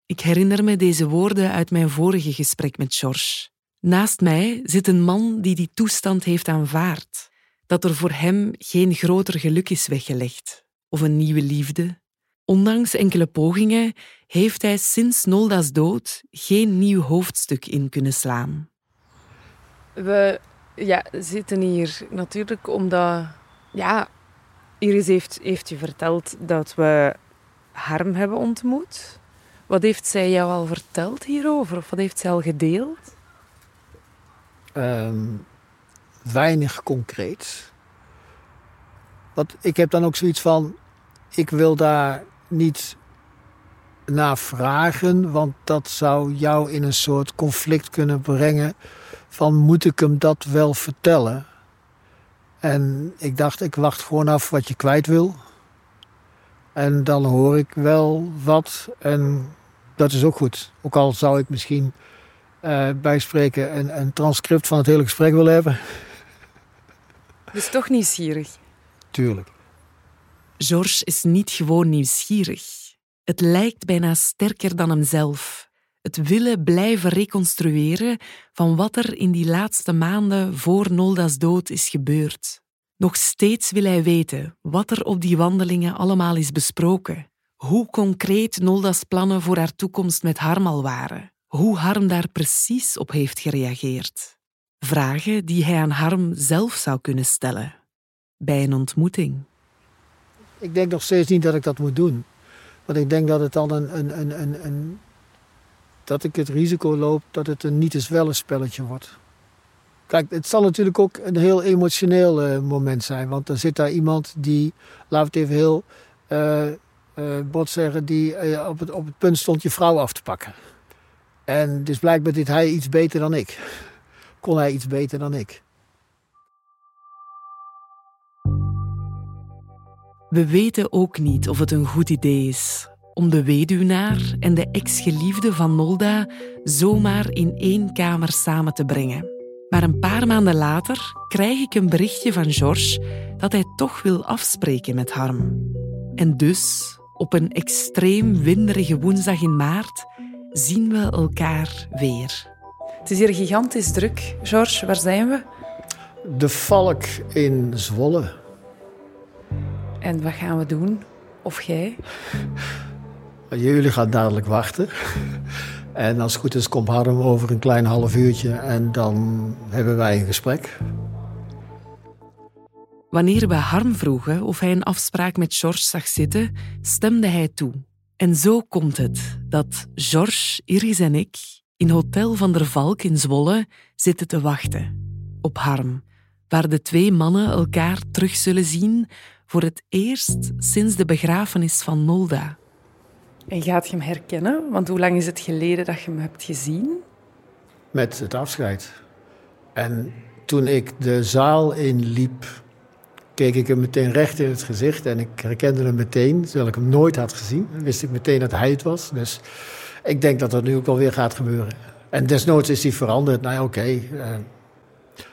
Ik herinner me deze woorden uit mijn vorige gesprek met George. Naast mij zit een man die die toestand heeft aanvaard. Dat er voor hem geen groter geluk is weggelegd. Of een nieuwe liefde. Ondanks enkele pogingen heeft hij sinds Nolda's dood geen nieuw hoofdstuk in kunnen slaan. We ja, zitten hier natuurlijk omdat... Ja, Iris heeft, heeft je verteld dat we Harm hebben ontmoet. Wat heeft zij jou al verteld hierover? Of wat heeft zij al gedeeld? Um, weinig concreet. Want ik heb dan ook zoiets van... Ik wil daar niet naar vragen, want dat zou jou in een soort conflict kunnen brengen van moet ik hem dat wel vertellen? En ik dacht, ik wacht gewoon af wat je kwijt wil. En dan hoor ik wel wat en dat is ook goed. Ook al zou ik misschien uh, bijspreken een, een transcript van het hele gesprek willen hebben. Dus toch nieuwsgierig? Tuurlijk. George is niet gewoon nieuwsgierig. Het lijkt bijna sterker dan hemzelf. Het willen blijven reconstrueren van wat er in die laatste maanden voor Nolda's dood is gebeurd. Nog steeds wil hij weten wat er op die wandelingen allemaal is besproken. Hoe concreet Nolda's plannen voor haar toekomst met Harm al waren. Hoe Harm daar precies op heeft gereageerd. Vragen die hij aan Harm zelf zou kunnen stellen bij een ontmoeting. Ik denk nog steeds niet dat ik dat moet doen. Want ik denk dat het dan een, een, een, een, een dat ik het risico loop dat het een niet eens wel een spelletje wordt. Kijk, het zal natuurlijk ook een heel emotioneel uh, moment zijn. Want dan zit daar iemand die, laat het even heel uh, bot zeggen, die op, het, op het punt stond je vrouw af te pakken. En dus blijkbaar deed hij iets beter dan ik. Kon hij iets beter dan ik. We weten ook niet of het een goed idee is om de weduwnaar en de ex-geliefde van Nolda zomaar in één kamer samen te brengen. Maar een paar maanden later krijg ik een berichtje van George dat hij toch wil afspreken met Harm. En dus, op een extreem winderige woensdag in maart, zien we elkaar weer. Het is hier gigantisch druk. George, waar zijn we? De Valk in Zwolle. En wat gaan we doen? Of jij? Jullie gaan dadelijk wachten. En als het goed is, komt Harm over een klein half uurtje en dan hebben wij een gesprek. Wanneer we Harm vroegen of hij een afspraak met George zag zitten, stemde hij toe. En zo komt het dat George, Iris en ik in Hotel van der Valk in Zwolle zitten te wachten. Op Harm, waar de twee mannen elkaar terug zullen zien voor het eerst sinds de begrafenis van Nolda. En gaat je hem herkennen? Want hoe lang is het geleden dat je hem hebt gezien? Met het afscheid. En toen ik de zaal inliep, keek ik hem meteen recht in het gezicht. En ik herkende hem meteen, terwijl ik hem nooit had gezien. wist ik meteen dat hij het was. Dus ik denk dat dat nu ook alweer gaat gebeuren. En desnoods is hij veranderd. Nou ja, oké, eh,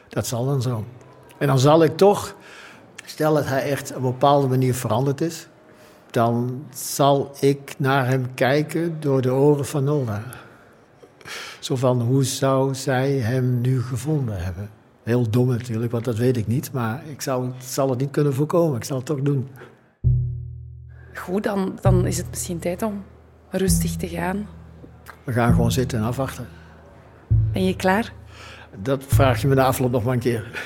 dat zal dan zo. En dan zal ik toch, stel dat hij echt op een bepaalde manier veranderd is dan zal ik naar hem kijken door de oren van Nolda. Zo van, hoe zou zij hem nu gevonden hebben? Heel dom natuurlijk, want dat weet ik niet. Maar ik zou, zal het niet kunnen voorkomen. Ik zal het toch doen. Goed, dan, dan is het misschien tijd om rustig te gaan. We gaan gewoon zitten en afwachten. Ben je klaar? Dat vraag je me na afloop nog maar een keer.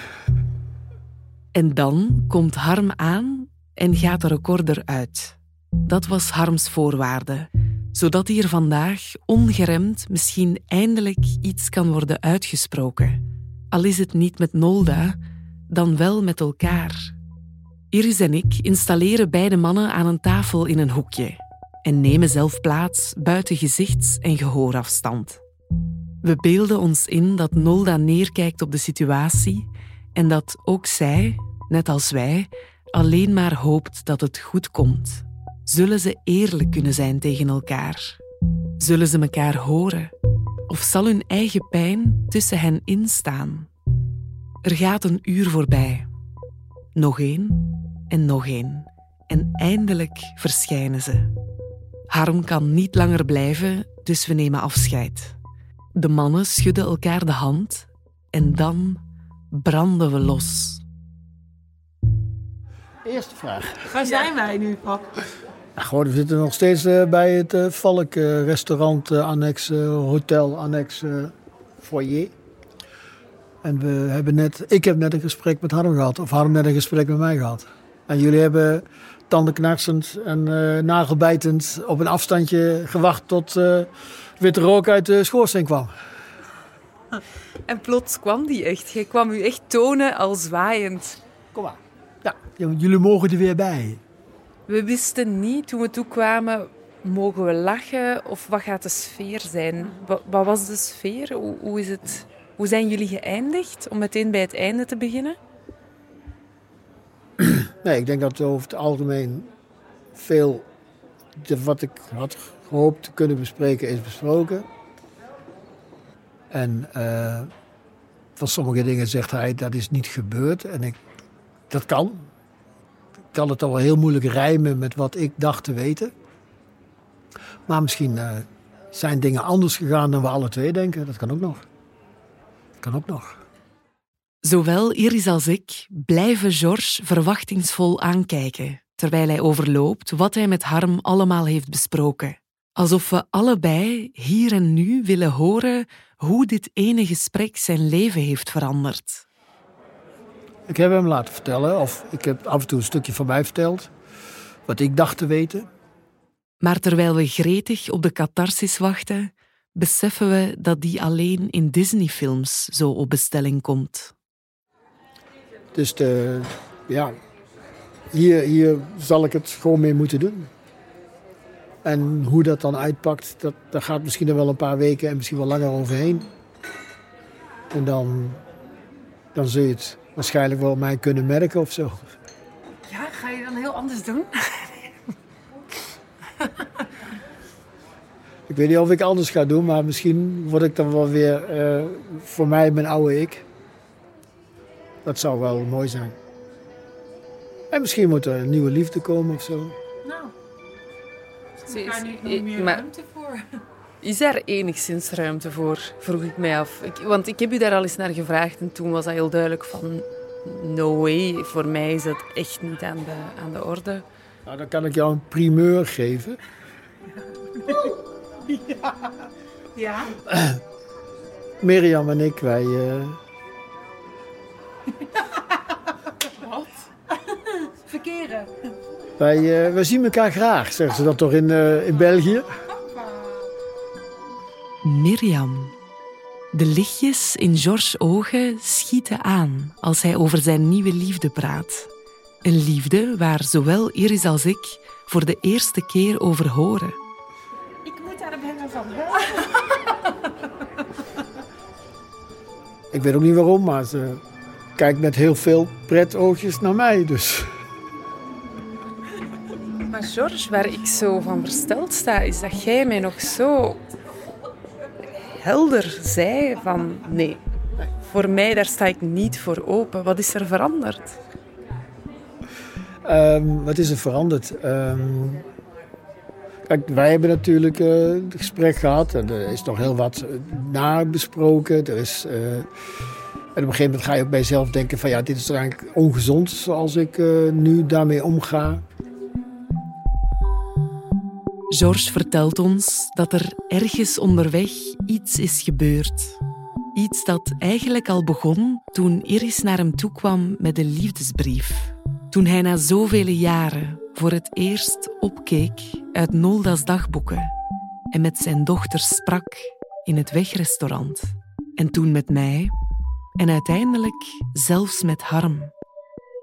En dan komt Harm aan en gaat de recorder uit. Dat was Harms voorwaarde, zodat hier vandaag ongeremd misschien eindelijk iets kan worden uitgesproken. Al is het niet met Nolda, dan wel met elkaar. Iris en ik installeren beide mannen aan een tafel in een hoekje en nemen zelf plaats buiten gezichts- en gehoorafstand. We beelden ons in dat Nolda neerkijkt op de situatie en dat ook zij, net als wij, alleen maar hoopt dat het goed komt. Zullen ze eerlijk kunnen zijn tegen elkaar? Zullen ze elkaar horen? Of zal hun eigen pijn tussen hen instaan? Er gaat een uur voorbij. Nog één en nog één. En eindelijk verschijnen ze. Harm kan niet langer blijven, dus we nemen afscheid. De mannen schudden elkaar de hand en dan branden we los. Eerste vraag. Waar zijn wij nu, pap? Gewoon, we zitten nog steeds uh, bij het uh, Valk uh, restaurant, annex, hotel, annex, foyer. En we hebben net, ik heb net een gesprek met Harm gehad, of Harm net een gesprek met mij gehad. En jullie hebben tandenknarsend en nagelbijtend op een afstandje gewacht tot witte rook uit de schoorsteen kwam. En plots kwam die echt. Je kwam u echt tonen als zwaaiend. Kom maar. Ja, jullie mogen er weer bij. We wisten niet toen we toekwamen, mogen we lachen of wat gaat de sfeer zijn? Wat, wat was de sfeer? Hoe, hoe, is het, hoe zijn jullie geëindigd? Om meteen bij het einde te beginnen? Nee, ik denk dat over het algemeen veel wat ik had gehoopt te kunnen bespreken is besproken. En uh, van sommige dingen zegt hij dat is niet gebeurd. En ik, dat kan kan het al heel moeilijk rijmen met wat ik dacht te weten. Maar misschien uh, zijn dingen anders gegaan dan we alle twee denken. Dat kan ook nog. Dat kan ook nog. Zowel Iris als ik blijven George verwachtingsvol aankijken, terwijl hij overloopt wat hij met Harm allemaal heeft besproken. Alsof we allebei hier en nu willen horen hoe dit ene gesprek zijn leven heeft veranderd. Ik heb hem laten vertellen, of ik heb af en toe een stukje van mij verteld, wat ik dacht te weten. Maar terwijl we gretig op de catharsis wachten, beseffen we dat die alleen in Disney-films zo op bestelling komt. Dus de, ja, hier, hier zal ik het gewoon mee moeten doen. En hoe dat dan uitpakt, dat, daar gaat misschien wel een paar weken en misschien wel langer overheen. En dan, dan zul je het waarschijnlijk wel mij kunnen merken of zo. Ja, ga je dan heel anders doen? Ik weet niet of ik anders ga doen, maar misschien word ik dan wel weer uh, voor mij mijn oude ik. Dat zou wel mooi zijn. En misschien moet er een nieuwe liefde komen of zo. Nou, is daar niet nog meer ruimte voor? Is er enigszins ruimte voor, vroeg ik mij af. Ik, want ik heb u daar al eens naar gevraagd en toen was dat heel duidelijk van... No way, voor mij is dat echt niet aan de, aan de orde. Nou, dan kan ik jou een primeur geven. Ja. Ja? Mirjam en ik, wij... Uh... Wat? Verkeren? Wij, uh, wij zien elkaar graag, zeggen ze dat toch in, uh, in België? Mirjam. De lichtjes in Georges' ogen schieten aan als hij over zijn nieuwe liefde praat. Een liefde waar zowel Iris als ik voor de eerste keer over horen. Ik moet daar bijna van Ik weet ook niet waarom, maar ze kijkt met heel veel pret oogjes naar mij. Dus. Maar George, waar ik zo van versteld sta, is dat jij mij nog zo helder zei van nee, voor mij daar sta ik niet voor open. Wat is er veranderd? Um, wat is er veranderd? Um, kijk, wij hebben natuurlijk uh, het gesprek gehad en er is nog heel wat nabesproken. Er is, uh, en op een gegeven moment ga je ook bij denken van ja, dit is eigenlijk ongezond zoals ik nu daarmee omga. Georges vertelt ons dat er ergens onderweg iets is gebeurd. Iets dat eigenlijk al begon toen Iris naar hem toe kwam met een liefdesbrief. Toen hij na zoveel jaren voor het eerst opkeek uit Nolda's dagboeken en met zijn dochter sprak in het wegrestaurant. En toen met mij en uiteindelijk zelfs met Harm.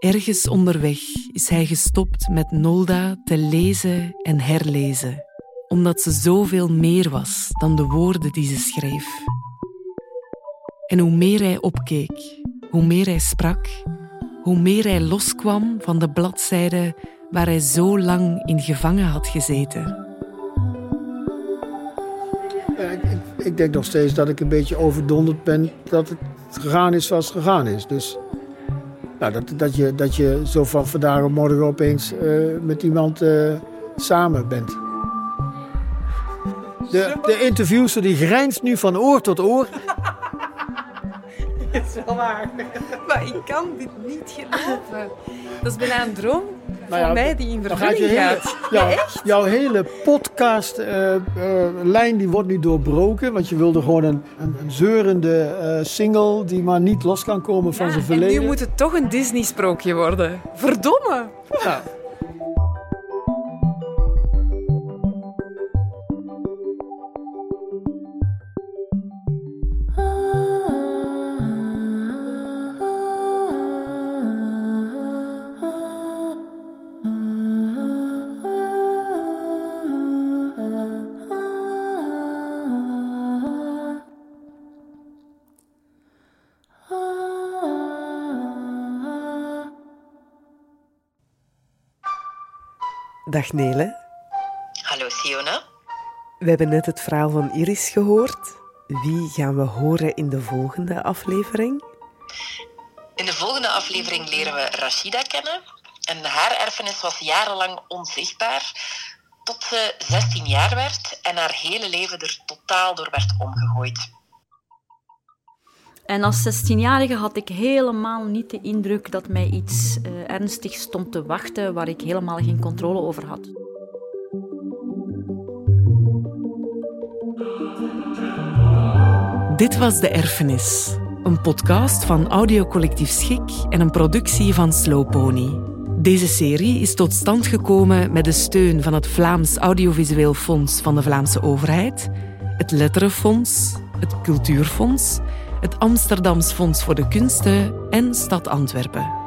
Ergens onderweg is hij gestopt met Nolda te lezen en herlezen, omdat ze zoveel meer was dan de woorden die ze schreef. En hoe meer hij opkeek, hoe meer hij sprak, hoe meer hij loskwam van de bladzijden waar hij zo lang in gevangen had gezeten. ik, ik, denk nog steeds dat ik een beetje overdonderd ben dat het gegaan is zoals het gegaan is. Dus nou, dat, dat, je, dat je zo van vandaag op morgen opeens uh, met iemand uh, samen bent. De, de interviewster die grijnst nu van oor tot oor. Dat is wel waar. Maar ik kan dit niet geloven. Dat is bijna een droom voor nou ja, mij die in vervulling gaat. Jouw, ja, jouw hele podcastlijn uh, uh, die wordt nu doorbroken. Want je wilde gewoon een, een, een zeurende uh, single die maar niet los kan komen van zijn verleden. En nu moet het toch een Disney-sprookje worden. Verdomme! Ja. Dag Nele. Hallo Siona. We hebben net het verhaal van Iris gehoord. Wie gaan we horen in de volgende aflevering? In de volgende aflevering leren we Rashida kennen. En haar erfenis was jarenlang onzichtbaar, tot ze 16 jaar werd en haar hele leven er totaal door werd omgegooid. En als 16-jarige had ik helemaal niet de indruk dat mij iets uh, ernstig stond te wachten waar ik helemaal geen controle over had. Dit was De Erfenis, een podcast van Audiocollectief Schik en een productie van Slowpony. Deze serie is tot stand gekomen met de steun van het Vlaams Audiovisueel Fonds van de Vlaamse Overheid, het Letterenfonds, het Cultuurfonds het Amsterdams Fonds voor de Kunsten en Stad Antwerpen.